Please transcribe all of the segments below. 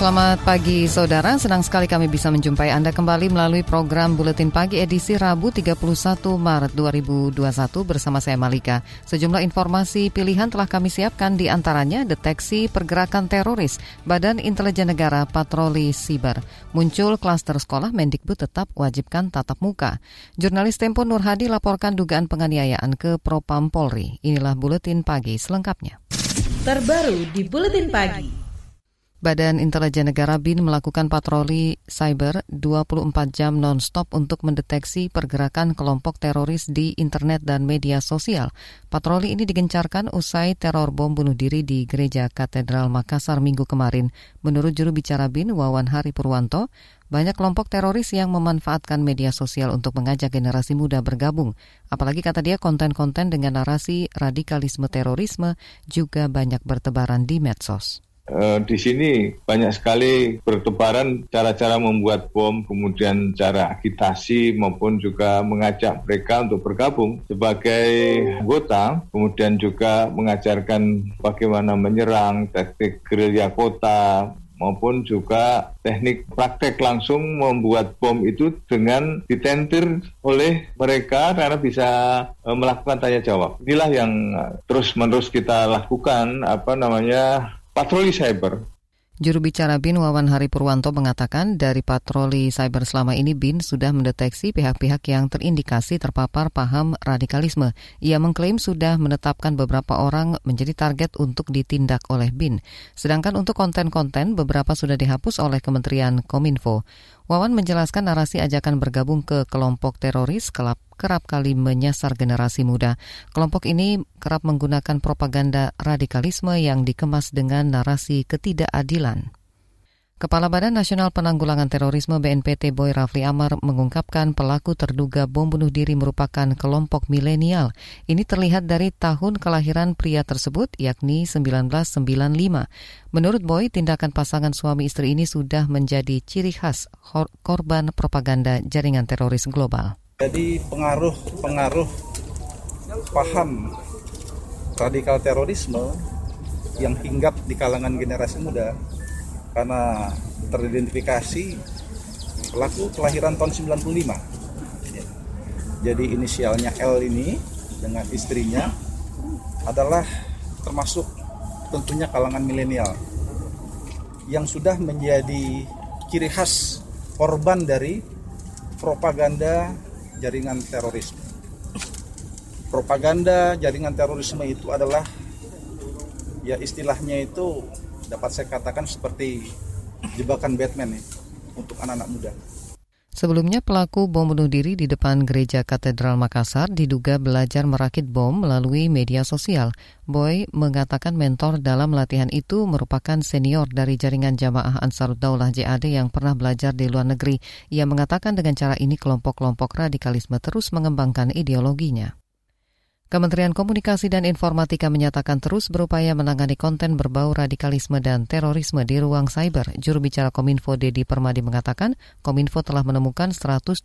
Selamat pagi saudara, senang sekali kami bisa menjumpai Anda kembali melalui program Buletin Pagi edisi Rabu 31 Maret 2021 bersama saya Malika. Sejumlah informasi pilihan telah kami siapkan di antaranya deteksi pergerakan teroris, Badan Intelijen Negara Patroli Siber, muncul klaster sekolah Mendikbud tetap wajibkan tatap muka. Jurnalis Tempo Nur Hadi laporkan dugaan penganiayaan ke Propam Polri. Inilah Buletin Pagi selengkapnya. Terbaru di Buletin Pagi. Badan Intelijen Negara BIN melakukan patroli cyber 24 jam non-stop untuk mendeteksi pergerakan kelompok teroris di internet dan media sosial. Patroli ini digencarkan usai teror bom bunuh diri di Gereja Katedral Makassar minggu kemarin. Menurut juru bicara BIN, Wawan Hari Purwanto, banyak kelompok teroris yang memanfaatkan media sosial untuk mengajak generasi muda bergabung. Apalagi kata dia konten-konten dengan narasi radikalisme terorisme juga banyak bertebaran di medsos. Uh, di sini banyak sekali bertebaran cara-cara membuat bom, kemudian cara agitasi maupun juga mengajak mereka untuk bergabung sebagai anggota, kemudian juga mengajarkan bagaimana menyerang, teknik gerilya kota, maupun juga teknik praktek langsung membuat bom itu dengan ditentir oleh mereka karena bisa uh, melakukan tanya jawab. Inilah yang terus-menerus kita lakukan apa namanya patroli cyber. Juru bicara BIN Wawan Hari Purwanto mengatakan dari patroli cyber selama ini BIN sudah mendeteksi pihak-pihak yang terindikasi terpapar paham radikalisme. Ia mengklaim sudah menetapkan beberapa orang menjadi target untuk ditindak oleh BIN. Sedangkan untuk konten-konten beberapa sudah dihapus oleh Kementerian Kominfo. Wawan menjelaskan narasi ajakan bergabung ke kelompok teroris kerap, kerap kali menyasar generasi muda. Kelompok ini kerap menggunakan propaganda radikalisme yang dikemas dengan narasi ketidakadilan. Kepala Badan Nasional Penanggulangan Terorisme BNPT Boy Rafli Amar mengungkapkan pelaku terduga bom bunuh diri merupakan kelompok milenial. Ini terlihat dari tahun kelahiran pria tersebut yakni 1995. Menurut Boy, tindakan pasangan suami istri ini sudah menjadi ciri khas korban propaganda jaringan teroris global. Jadi pengaruh-pengaruh paham radikal terorisme yang hinggap di kalangan generasi muda karena teridentifikasi pelaku kelahiran tahun 95 jadi inisialnya L ini dengan istrinya adalah termasuk tentunya kalangan milenial yang sudah menjadi ciri khas korban dari propaganda jaringan terorisme. Propaganda jaringan terorisme itu adalah ya istilahnya itu dapat saya katakan seperti jebakan Batman nih untuk anak-anak muda. Sebelumnya pelaku bom bunuh diri di depan gereja Katedral Makassar diduga belajar merakit bom melalui media sosial. Boy mengatakan mentor dalam latihan itu merupakan senior dari jaringan jamaah Ansarudaulah JAD yang pernah belajar di luar negeri. Ia mengatakan dengan cara ini kelompok-kelompok radikalisme terus mengembangkan ideologinya. Kementerian Komunikasi dan Informatika menyatakan terus berupaya menangani konten berbau radikalisme dan terorisme di ruang cyber. Juru bicara Kominfo Dedi Permadi mengatakan, Kominfo telah menemukan 174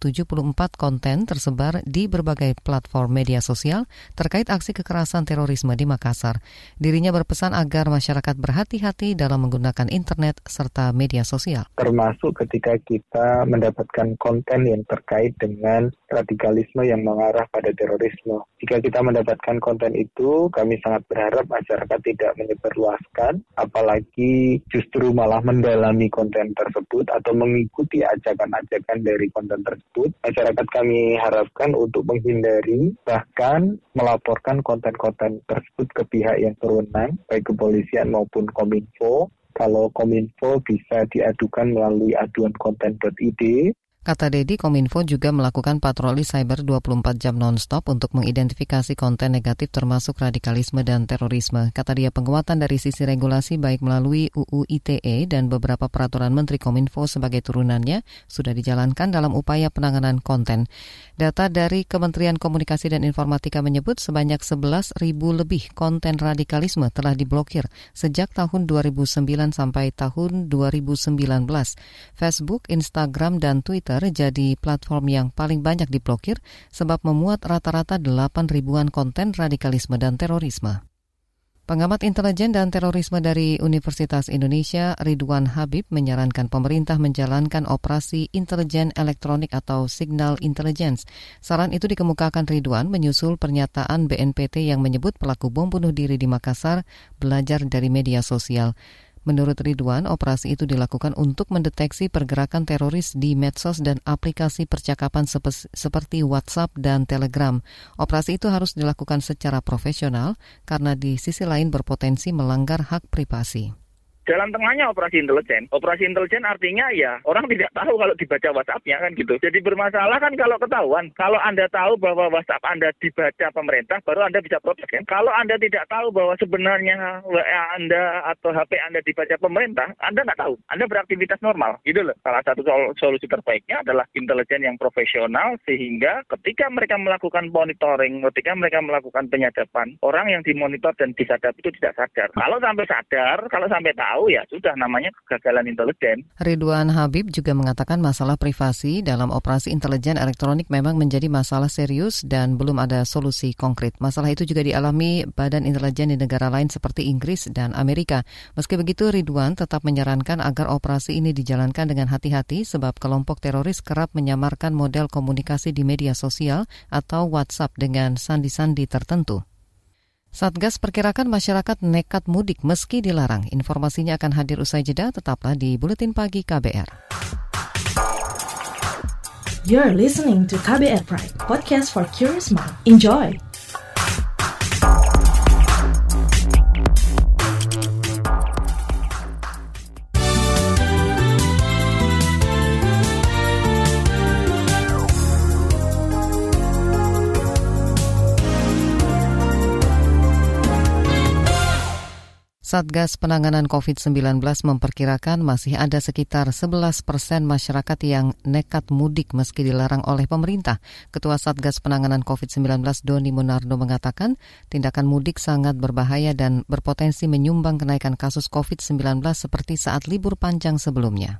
konten tersebar di berbagai platform media sosial terkait aksi kekerasan terorisme di Makassar. Dirinya berpesan agar masyarakat berhati-hati dalam menggunakan internet serta media sosial. Termasuk ketika kita mendapatkan konten yang terkait dengan radikalisme yang mengarah pada terorisme. Jika kita mendapatkan konten itu, kami sangat berharap masyarakat tidak menyebarluaskan, apalagi justru malah mendalami konten tersebut atau mengikuti ajakan-ajakan dari konten tersebut. Masyarakat kami harapkan untuk menghindari, bahkan melaporkan konten-konten tersebut ke pihak yang berwenang, baik kepolisian maupun kominfo. Kalau kominfo bisa diadukan melalui aduan konten.id Kata Dedi, Kominfo juga melakukan patroli cyber 24 jam non-stop untuk mengidentifikasi konten negatif termasuk radikalisme dan terorisme. Kata dia, penguatan dari sisi regulasi baik melalui UU ITE dan beberapa peraturan Menteri Kominfo sebagai turunannya sudah dijalankan dalam upaya penanganan konten. Data dari Kementerian Komunikasi dan Informatika menyebut sebanyak 11 ribu lebih konten radikalisme telah diblokir sejak tahun 2009 sampai tahun 2019. Facebook, Instagram, dan Twitter Twitter jadi platform yang paling banyak diblokir sebab memuat rata-rata 8 ribuan konten radikalisme dan terorisme. Pengamat intelijen dan terorisme dari Universitas Indonesia, Ridwan Habib, menyarankan pemerintah menjalankan operasi intelijen elektronik atau signal intelligence. Saran itu dikemukakan Ridwan menyusul pernyataan BNPT yang menyebut pelaku bom bunuh diri di Makassar belajar dari media sosial. Menurut Ridwan, operasi itu dilakukan untuk mendeteksi pergerakan teroris di medsos dan aplikasi percakapan seperti WhatsApp dan Telegram. Operasi itu harus dilakukan secara profesional karena di sisi lain berpotensi melanggar hak privasi. Jalan tengahnya operasi intelijen. Operasi intelijen artinya ya orang tidak tahu kalau dibaca WhatsApp-nya kan gitu. Jadi bermasalah kan kalau ketahuan. Kalau Anda tahu bahwa WhatsApp Anda dibaca pemerintah, baru Anda bisa protes kan. Kalau Anda tidak tahu bahwa sebenarnya WA Anda atau HP Anda dibaca pemerintah, Anda nggak tahu. Anda beraktivitas normal. Gitu loh. Salah satu solusi terbaiknya adalah intelijen yang profesional sehingga ketika mereka melakukan monitoring, ketika mereka melakukan penyadapan, orang yang dimonitor dan disadap itu tidak sadar. Kalau sampai sadar, kalau sampai tahu, tahu ya sudah namanya kegagalan intelijen. Ridwan Habib juga mengatakan masalah privasi dalam operasi intelijen elektronik memang menjadi masalah serius dan belum ada solusi konkret. Masalah itu juga dialami badan intelijen di negara lain seperti Inggris dan Amerika. Meski begitu Ridwan tetap menyarankan agar operasi ini dijalankan dengan hati-hati sebab kelompok teroris kerap menyamarkan model komunikasi di media sosial atau WhatsApp dengan sandi-sandi tertentu. Satgas perkirakan masyarakat nekat mudik meski dilarang. Informasinya akan hadir usai jeda, tetaplah di Buletin Pagi KBR. You're listening to KBR Pride, podcast for curious mind. Enjoy! Satgas Penanganan COVID-19 memperkirakan masih ada sekitar 11 persen masyarakat yang nekat mudik meski dilarang oleh pemerintah. Ketua Satgas Penanganan COVID-19 Doni Monardo mengatakan tindakan mudik sangat berbahaya dan berpotensi menyumbang kenaikan kasus COVID-19 seperti saat libur panjang sebelumnya.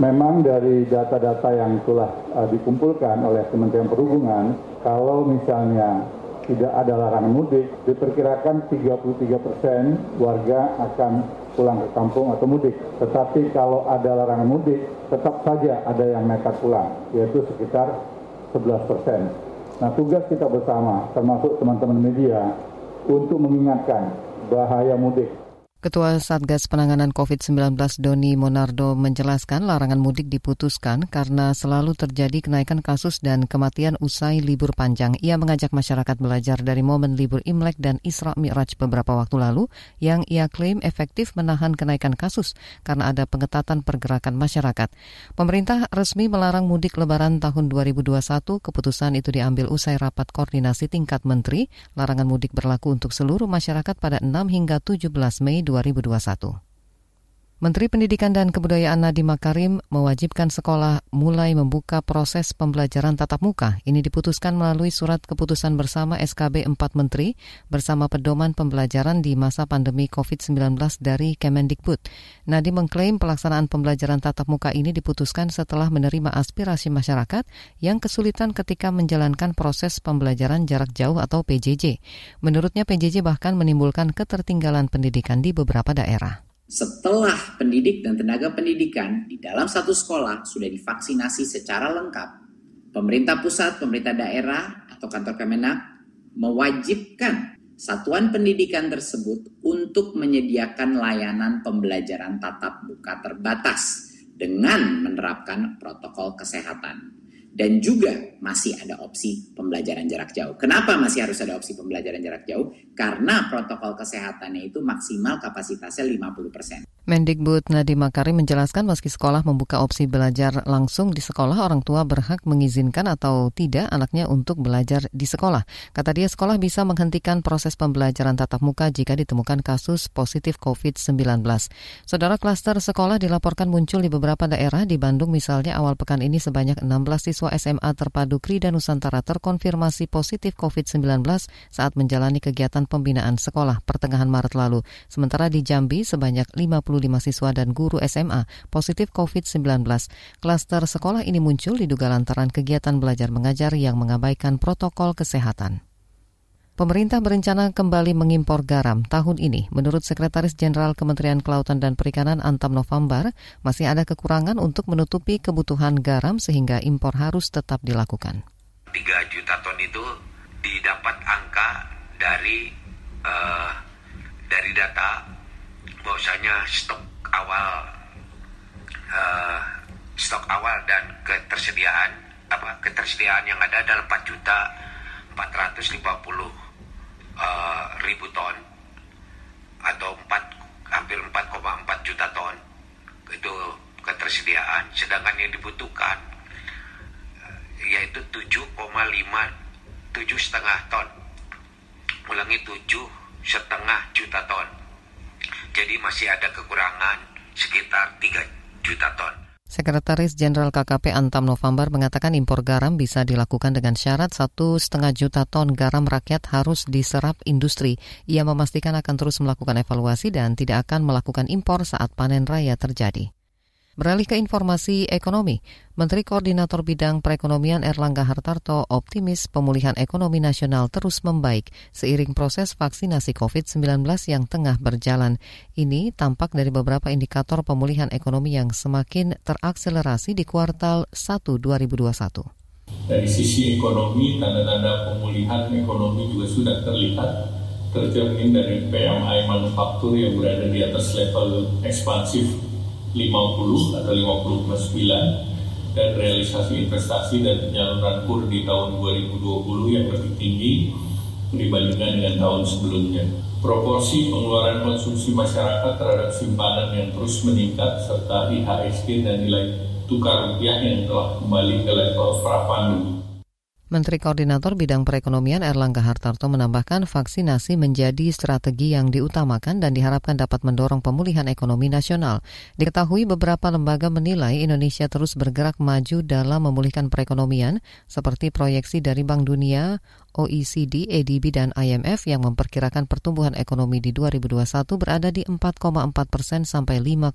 Memang dari data-data yang telah uh, dikumpulkan oleh Kementerian Perhubungan, kalau misalnya tidak ada larangan mudik, diperkirakan 33 persen warga akan pulang ke kampung atau mudik. Tetapi kalau ada larangan mudik, tetap saja ada yang nekat pulang, yaitu sekitar 11 persen. Nah tugas kita bersama, termasuk teman-teman media, untuk mengingatkan bahaya mudik Ketua Satgas Penanganan COVID-19 Doni Monardo menjelaskan larangan mudik diputuskan karena selalu terjadi kenaikan kasus dan kematian usai libur panjang. Ia mengajak masyarakat belajar dari momen libur Imlek dan Isra Mi'raj beberapa waktu lalu yang ia klaim efektif menahan kenaikan kasus karena ada pengetatan pergerakan masyarakat. Pemerintah resmi melarang mudik lebaran tahun 2021. Keputusan itu diambil usai rapat koordinasi tingkat menteri. Larangan mudik berlaku untuk seluruh masyarakat pada 6 hingga 17 Mei 2021. 2021. Menteri Pendidikan dan Kebudayaan Nadiem Makarim mewajibkan sekolah mulai membuka proses pembelajaran tatap muka. Ini diputuskan melalui surat keputusan bersama SKB 4 Menteri bersama pedoman pembelajaran di masa pandemi COVID-19 dari Kemendikbud. Nadiem mengklaim pelaksanaan pembelajaran tatap muka ini diputuskan setelah menerima aspirasi masyarakat yang kesulitan ketika menjalankan proses pembelajaran jarak jauh atau PJJ. Menurutnya PJJ bahkan menimbulkan ketertinggalan pendidikan di beberapa daerah setelah pendidik dan tenaga pendidikan di dalam satu sekolah sudah divaksinasi secara lengkap, pemerintah pusat, pemerintah daerah, atau kantor Kemenak mewajibkan satuan pendidikan tersebut untuk menyediakan layanan pembelajaran tatap muka terbatas dengan menerapkan protokol kesehatan dan juga masih ada opsi pembelajaran jarak jauh. Kenapa masih harus ada opsi pembelajaran jarak jauh? Karena protokol kesehatannya itu maksimal kapasitasnya 50%. Mendikbud Nadiem Makarim menjelaskan meski sekolah membuka opsi belajar langsung di sekolah, orang tua berhak mengizinkan atau tidak anaknya untuk belajar di sekolah. Kata dia, sekolah bisa menghentikan proses pembelajaran tatap muka jika ditemukan kasus positif COVID-19. Saudara klaster sekolah dilaporkan muncul di beberapa daerah. Di Bandung misalnya awal pekan ini sebanyak 16 siswa SMA terpadu Krida Nusantara terkonfirmasi positif COVID-19 saat menjalani kegiatan pembinaan sekolah pertengahan Maret lalu. Sementara di Jambi sebanyak 50 25 siswa dan guru SMA positif COVID-19. Klaster sekolah ini muncul diduga lantaran kegiatan belajar mengajar yang mengabaikan protokol kesehatan. Pemerintah berencana kembali mengimpor garam tahun ini. Menurut Sekretaris Jenderal Kementerian Kelautan dan Perikanan Antam November, masih ada kekurangan untuk menutupi kebutuhan garam sehingga impor harus tetap dilakukan. 3 juta ton itu didapat angka dari uh, dari data bahwasanya stok awal uh, stok awal dan ketersediaan apa ketersediaan yang ada adalah 4 juta 450 uh, ribu ton atau 4 hampir 4,4 juta ton. Itu ketersediaan. Sedangkan yang dibutuhkan uh, yaitu 7,5 tujuh setengah ton. Ulangi tujuh setengah juta ton jadi masih ada kekurangan sekitar 3 juta ton. Sekretaris Jenderal KKP Antam November mengatakan impor garam bisa dilakukan dengan syarat satu setengah juta ton garam rakyat harus diserap industri. Ia memastikan akan terus melakukan evaluasi dan tidak akan melakukan impor saat panen raya terjadi. Beralih ke informasi ekonomi, Menteri Koordinator Bidang Perekonomian Erlangga Hartarto optimis pemulihan ekonomi nasional terus membaik seiring proses vaksinasi COVID-19 yang tengah berjalan. Ini tampak dari beberapa indikator pemulihan ekonomi yang semakin terakselerasi di kuartal 1 2021. Dari sisi ekonomi, tanda-tanda pemulihan ekonomi juga sudah terlihat tercermin dari PMI manufaktur yang berada di atas level ekspansif 50 atau 50,9 dan realisasi investasi dan penyaluran kur di tahun 2020 yang lebih tinggi dibandingkan dengan tahun sebelumnya. Proporsi pengeluaran konsumsi masyarakat terhadap simpanan yang terus meningkat serta IHSG dan nilai tukar rupiah yang telah kembali ke level pra-pandemi. Menteri Koordinator Bidang Perekonomian Erlangga Hartarto menambahkan vaksinasi menjadi strategi yang diutamakan dan diharapkan dapat mendorong pemulihan ekonomi nasional. Diketahui beberapa lembaga menilai Indonesia terus bergerak maju dalam memulihkan perekonomian seperti proyeksi dari Bank Dunia, OECD, ADB, dan IMF yang memperkirakan pertumbuhan ekonomi di 2021 berada di 4,4 persen sampai 5,1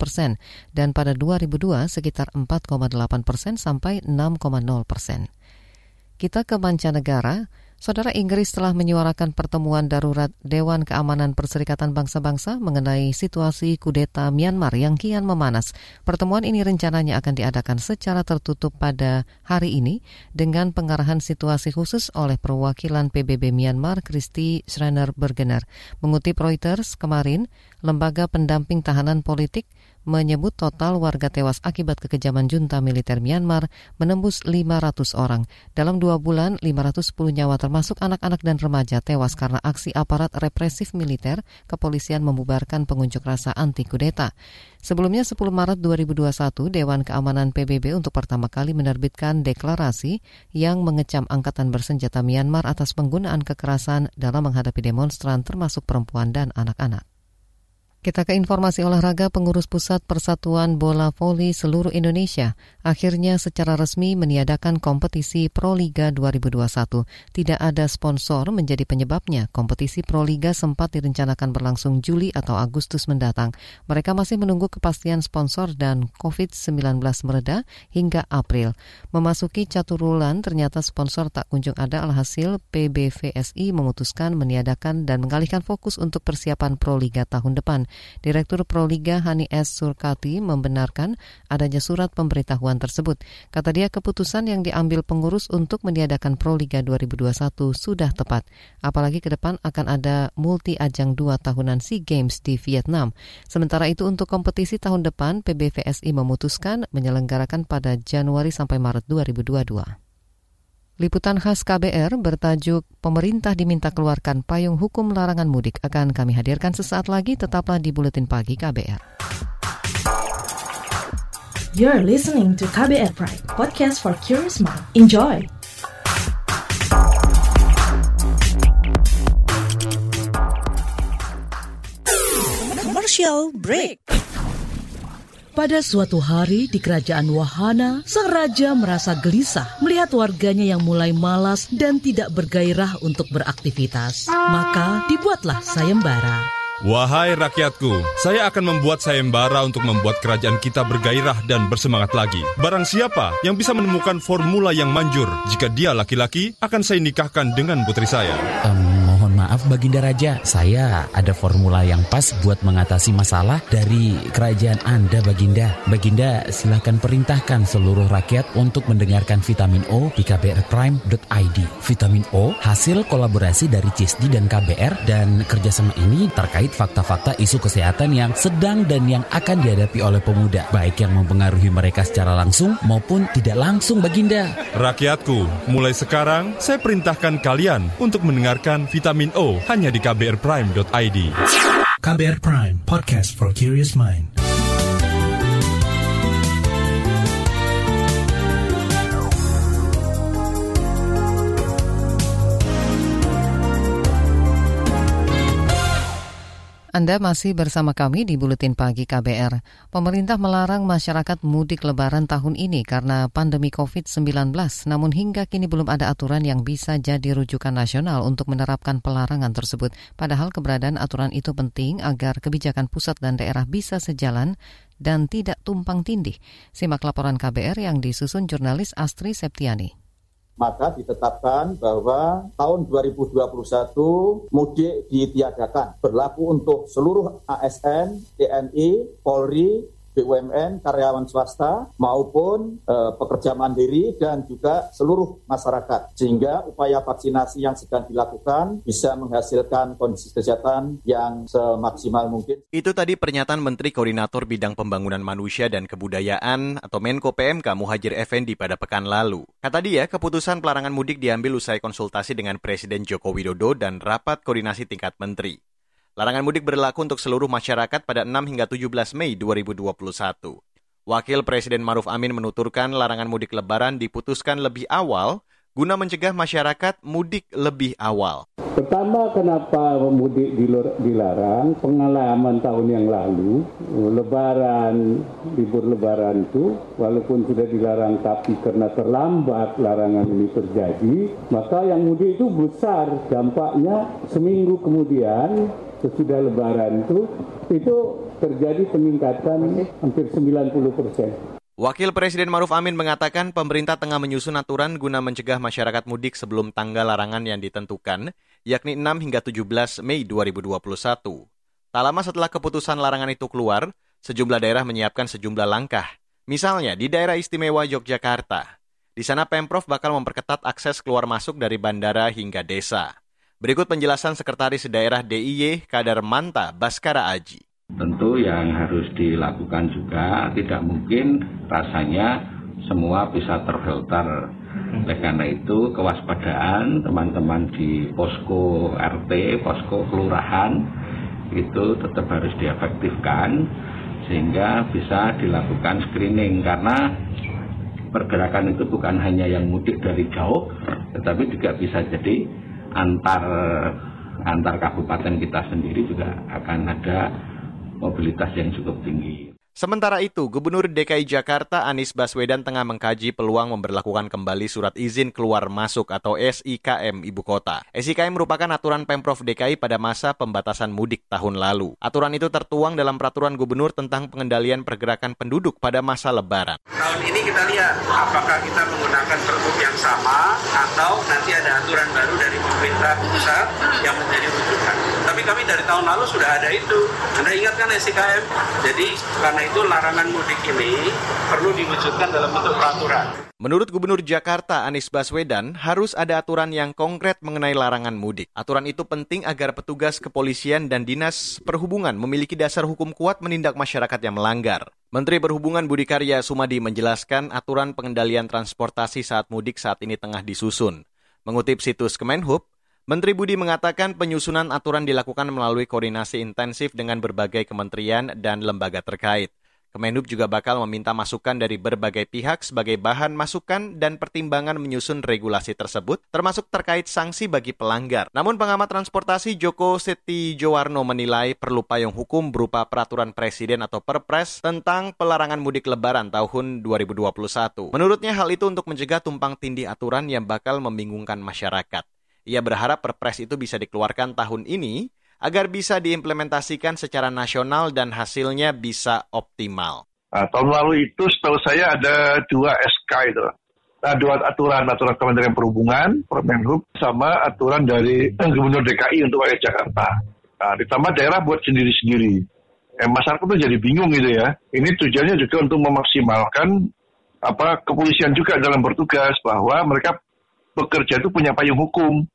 persen dan pada 2002 sekitar 4,8 persen sampai 6,0 persen. Kita ke mancanegara. Saudara Inggris telah menyuarakan pertemuan darurat Dewan Keamanan Perserikatan Bangsa-Bangsa mengenai situasi kudeta Myanmar yang kian memanas. Pertemuan ini rencananya akan diadakan secara tertutup pada hari ini dengan pengarahan situasi khusus oleh perwakilan PBB Myanmar Kristi Schreiner Bergener. Mengutip Reuters kemarin, lembaga pendamping tahanan politik menyebut total warga tewas akibat kekejaman junta militer Myanmar menembus 500 orang. Dalam dua bulan, 510 nyawa termasuk anak-anak dan remaja tewas karena aksi aparat represif militer, kepolisian membubarkan pengunjuk rasa anti kudeta. Sebelumnya 10 Maret 2021, Dewan Keamanan PBB untuk pertama kali menerbitkan deklarasi yang mengecam angkatan bersenjata Myanmar atas penggunaan kekerasan dalam menghadapi demonstran termasuk perempuan dan anak-anak. Kita ke informasi olahraga pengurus pusat Persatuan Bola Voli seluruh Indonesia akhirnya secara resmi meniadakan kompetisi Pro Liga 2021. Tidak ada sponsor menjadi penyebabnya. Kompetisi Pro Liga sempat direncanakan berlangsung Juli atau Agustus mendatang. Mereka masih menunggu kepastian sponsor dan COVID-19 mereda hingga April. Memasuki caturulan ternyata sponsor tak kunjung ada alhasil PBVSI memutuskan meniadakan dan mengalihkan fokus untuk persiapan Pro Liga tahun depan. Direktur Proliga Hani S. Surkati membenarkan adanya surat pemberitahuan tersebut. Kata dia keputusan yang diambil pengurus untuk meniadakan Proliga 2021 sudah tepat. Apalagi ke depan akan ada multi ajang dua tahunan SEA Games di Vietnam. Sementara itu untuk kompetisi tahun depan PBVSI memutuskan menyelenggarakan pada Januari sampai Maret 2022. Liputan khas KBR bertajuk Pemerintah diminta keluarkan payung hukum larangan mudik akan kami hadirkan sesaat lagi tetaplah di Buletin Pagi KBR. You're listening to KBR Pride, podcast for curious mind. Enjoy! Commercial break. Pada suatu hari di kerajaan Wahana, sang raja merasa gelisah melihat warganya yang mulai malas dan tidak bergairah untuk beraktivitas. Maka dibuatlah sayembara. Wahai rakyatku, saya akan membuat sayembara untuk membuat kerajaan kita bergairah dan bersemangat lagi. Barang siapa yang bisa menemukan formula yang manjur, jika dia laki-laki, akan saya nikahkan dengan putri saya. Um, maaf Baginda Raja, saya ada formula yang pas buat mengatasi masalah dari kerajaan Anda Baginda. Baginda silahkan perintahkan seluruh rakyat untuk mendengarkan Vitamin O di kbrprime.id. Vitamin O hasil kolaborasi dari CISDI dan KBR dan kerjasama ini terkait fakta-fakta isu kesehatan yang sedang dan yang akan dihadapi oleh pemuda, baik yang mempengaruhi mereka secara langsung maupun tidak langsung Baginda. Rakyatku, mulai sekarang saya perintahkan kalian untuk mendengarkan Vitamin hanya di kbrprime.id. KBR Prime, podcast for curious mind. Anda masih bersama kami di Buletin Pagi KBR. Pemerintah melarang masyarakat mudik lebaran tahun ini karena pandemi COVID-19, namun hingga kini belum ada aturan yang bisa jadi rujukan nasional untuk menerapkan pelarangan tersebut. Padahal keberadaan aturan itu penting agar kebijakan pusat dan daerah bisa sejalan dan tidak tumpang tindih. Simak laporan KBR yang disusun jurnalis Astri Septiani maka ditetapkan bahwa tahun 2021 mudik ditiadakan. Berlaku untuk seluruh ASN, TNI, Polri, BUMN, karyawan swasta maupun e, pekerja mandiri dan juga seluruh masyarakat. Sehingga upaya vaksinasi yang sedang dilakukan bisa menghasilkan kondisi kesehatan yang semaksimal mungkin. Itu tadi pernyataan Menteri Koordinator Bidang Pembangunan Manusia dan Kebudayaan atau Menko PMK Muhajir Effendi pada pekan lalu. Kata dia, keputusan pelarangan mudik diambil usai konsultasi dengan Presiden Joko Widodo dan rapat koordinasi tingkat menteri. Larangan mudik berlaku untuk seluruh masyarakat pada 6 hingga 17 Mei 2021. Wakil Presiden Maruf Amin menuturkan larangan mudik lebaran diputuskan lebih awal guna mencegah masyarakat mudik lebih awal. Pertama, kenapa mudik dilarang? Pengalaman tahun yang lalu, lebaran, libur lebaran itu, walaupun sudah dilarang, tapi karena terlambat larangan ini terjadi, maka yang mudik itu besar. Dampaknya seminggu kemudian sesudah lebaran itu itu terjadi peningkatan hampir 90 persen. Wakil Presiden Maruf Amin mengatakan pemerintah tengah menyusun aturan guna mencegah masyarakat mudik sebelum tanggal larangan yang ditentukan, yakni 6 hingga 17 Mei 2021. Tak lama setelah keputusan larangan itu keluar, sejumlah daerah menyiapkan sejumlah langkah. Misalnya di daerah istimewa Yogyakarta. Di sana Pemprov bakal memperketat akses keluar masuk dari bandara hingga desa. Berikut penjelasan Sekretaris Daerah DIY Kadar Manta Baskara Aji. Tentu yang harus dilakukan juga tidak mungkin rasanya semua bisa terfilter. Oleh karena itu kewaspadaan teman-teman di posko RT, posko kelurahan itu tetap harus diefektifkan sehingga bisa dilakukan screening karena pergerakan itu bukan hanya yang mudik dari jauh tetapi juga bisa jadi antar antar kabupaten kita sendiri juga akan ada mobilitas yang cukup tinggi. Sementara itu, Gubernur DKI Jakarta Anies Baswedan tengah mengkaji peluang memperlakukan kembali surat izin keluar masuk atau SIKM ibu kota. SIKM merupakan aturan Pemprov DKI pada masa pembatasan mudik tahun lalu. Aturan itu tertuang dalam peraturan gubernur tentang pengendalian pergerakan penduduk pada masa lebaran. Tahun ini kita lihat apakah kita menggunakan pergub yang sama atau nanti ada aturan baru dari pemerintah pusat yang menjadi. Kami dari tahun lalu sudah ada itu. Anda ingat kan SIKM? Jadi karena itu larangan mudik ini perlu diwujudkan dalam bentuk peraturan. Menurut Gubernur Jakarta Anies Baswedan, harus ada aturan yang konkret mengenai larangan mudik. Aturan itu penting agar petugas kepolisian dan dinas perhubungan memiliki dasar hukum kuat menindak masyarakat yang melanggar. Menteri Perhubungan Budi Karya Sumadi menjelaskan aturan pengendalian transportasi saat mudik saat ini tengah disusun. Mengutip situs Kemenhub, Menteri Budi mengatakan penyusunan aturan dilakukan melalui koordinasi intensif dengan berbagai kementerian dan lembaga terkait. Kemenhub juga bakal meminta masukan dari berbagai pihak sebagai bahan masukan dan pertimbangan menyusun regulasi tersebut, termasuk terkait sanksi bagi pelanggar. Namun pengamat transportasi Joko Setijowarno menilai perlu payung hukum berupa peraturan presiden atau perpres tentang pelarangan mudik lebaran tahun 2021. Menurutnya hal itu untuk mencegah tumpang tindih aturan yang bakal membingungkan masyarakat. Ia berharap perpres itu bisa dikeluarkan tahun ini agar bisa diimplementasikan secara nasional dan hasilnya bisa optimal. Nah, tahun lalu itu setahu saya ada dua SK itu. Nah, dua aturan, aturan Kementerian Perhubungan, Permenhub, sama aturan dari Gubernur DKI untuk wilayah Jakarta. Nah, ditambah daerah buat sendiri-sendiri. Eh, masyarakat tuh jadi bingung gitu ya. Ini tujuannya juga untuk memaksimalkan apa kepolisian juga dalam bertugas bahwa mereka bekerja itu punya payung hukum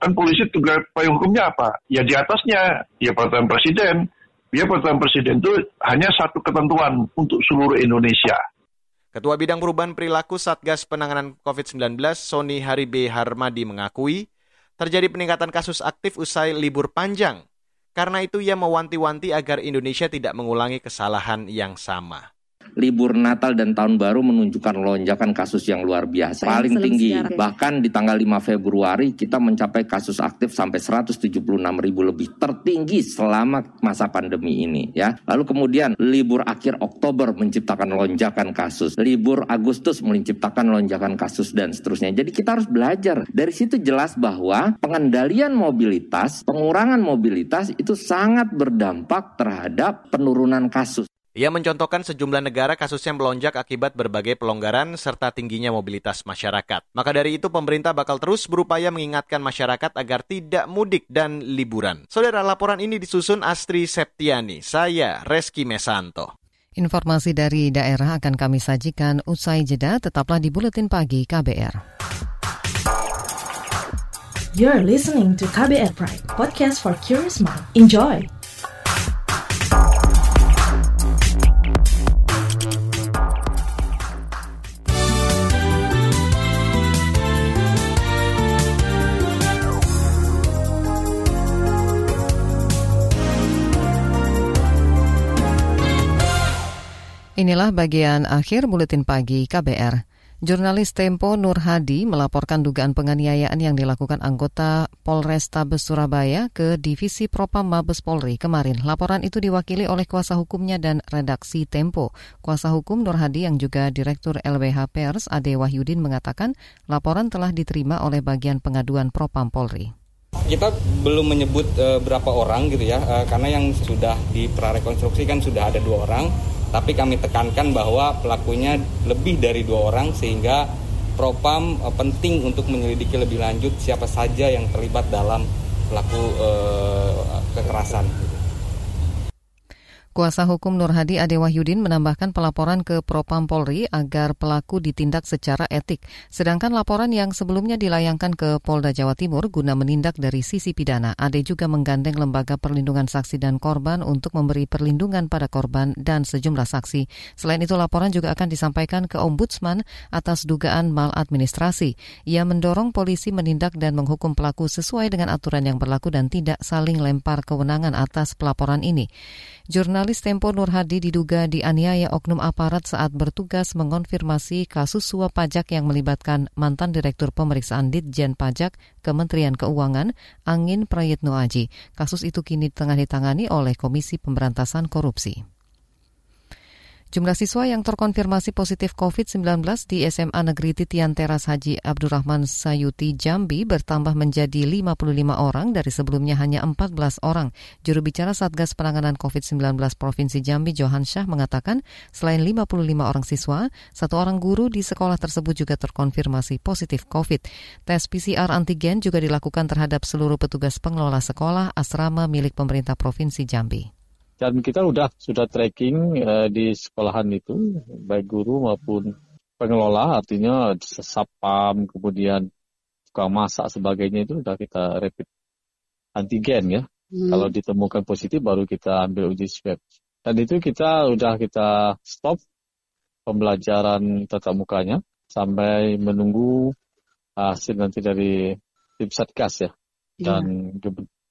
kan polisi tugas payung hukumnya apa? Ya di atasnya, ya peraturan presiden. Ya peraturan presiden itu hanya satu ketentuan untuk seluruh Indonesia. Ketua Bidang Perubahan Perilaku Satgas Penanganan COVID-19, Sony Haribe Harmadi mengakui, terjadi peningkatan kasus aktif usai libur panjang. Karena itu ia mewanti-wanti agar Indonesia tidak mengulangi kesalahan yang sama libur Natal dan Tahun Baru menunjukkan lonjakan kasus yang luar biasa. Paling tinggi. Bahkan di tanggal 5 Februari kita mencapai kasus aktif sampai 176 ribu lebih. Tertinggi selama masa pandemi ini ya. Lalu kemudian libur akhir Oktober menciptakan lonjakan kasus. Libur Agustus menciptakan lonjakan kasus dan seterusnya. Jadi kita harus belajar. Dari situ jelas bahwa pengendalian mobilitas, pengurangan mobilitas itu sangat berdampak terhadap penurunan kasus. Ia mencontohkan sejumlah negara kasusnya melonjak akibat berbagai pelonggaran serta tingginya mobilitas masyarakat. Maka dari itu pemerintah bakal terus berupaya mengingatkan masyarakat agar tidak mudik dan liburan. Saudara laporan ini disusun Astri Septiani, saya Reski Mesanto. Informasi dari daerah akan kami sajikan usai jeda, tetaplah di Buletin Pagi KBR. You're listening to KBR Pride, podcast for curious mind. Enjoy! Inilah bagian akhir buletin pagi KBR. Jurnalis Tempo Nur Hadi melaporkan dugaan penganiayaan yang dilakukan anggota Polrestabes Surabaya ke Divisi Propam Mabes Polri kemarin. Laporan itu diwakili oleh kuasa hukumnya dan redaksi Tempo. Kuasa hukum Nur Hadi yang juga Direktur LBH Pers Ade Wahyudin mengatakan laporan telah diterima oleh bagian pengaduan Propam Polri. Kita belum menyebut e, berapa orang gitu ya, e, karena yang sudah diprarekonstruksi kan sudah ada dua orang tapi kami tekankan bahwa pelakunya lebih dari dua orang sehingga Propam uh, penting untuk menyelidiki lebih lanjut siapa saja yang terlibat dalam pelaku uh, kekerasan. Kuasa hukum Nur Hadi Ade Wahyudin menambahkan pelaporan ke Propam Polri agar pelaku ditindak secara etik, sedangkan laporan yang sebelumnya dilayangkan ke Polda Jawa Timur guna menindak dari sisi pidana. Ade juga menggandeng Lembaga Perlindungan Saksi dan Korban untuk memberi perlindungan pada korban dan sejumlah saksi. Selain itu, laporan juga akan disampaikan ke Ombudsman atas dugaan maladministrasi. Ia mendorong polisi menindak dan menghukum pelaku sesuai dengan aturan yang berlaku dan tidak saling lempar kewenangan atas pelaporan ini. Jurnalis Tempo Nur Hadi diduga dianiaya oknum aparat saat bertugas mengonfirmasi kasus suap pajak yang melibatkan mantan Direktur Pemeriksaan Ditjen Pajak Kementerian Keuangan, Angin Prayitno Aji. Kasus itu kini tengah ditangani oleh Komisi Pemberantasan Korupsi. Jumlah siswa yang terkonfirmasi positif COVID-19 di SMA Negeri Titian Teras Haji Abdurrahman Sayuti Jambi bertambah menjadi 55 orang dari sebelumnya hanya 14 orang. Juru bicara Satgas Penanganan COVID-19 Provinsi Jambi Johan Syah mengatakan selain 55 orang siswa, satu orang guru di sekolah tersebut juga terkonfirmasi positif COVID. Tes PCR antigen juga dilakukan terhadap seluruh petugas pengelola sekolah asrama milik pemerintah Provinsi Jambi. Dan kita sudah sudah tracking uh, di sekolahan itu, baik guru maupun pengelola, artinya sapam, kemudian tukang masak sebagainya itu sudah kita rapid antigen ya. Hmm. Kalau ditemukan positif baru kita ambil uji swab. Dan itu kita sudah kita stop pembelajaran tatap mukanya sampai menunggu hasil nanti dari tim satgas ya. Iya. Dan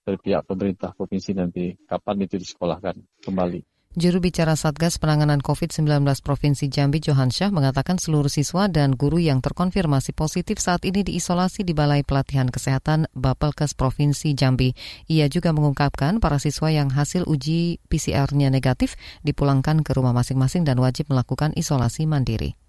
dari pihak pemerintah provinsi nanti kapan itu disekolahkan kembali. Juru bicara Satgas Penanganan COVID-19 Provinsi Jambi Johansyah mengatakan seluruh siswa dan guru yang terkonfirmasi positif saat ini diisolasi di Balai Pelatihan Kesehatan Bapelkes Provinsi Jambi. Ia juga mengungkapkan para siswa yang hasil uji PCR-nya negatif dipulangkan ke rumah masing-masing dan wajib melakukan isolasi mandiri.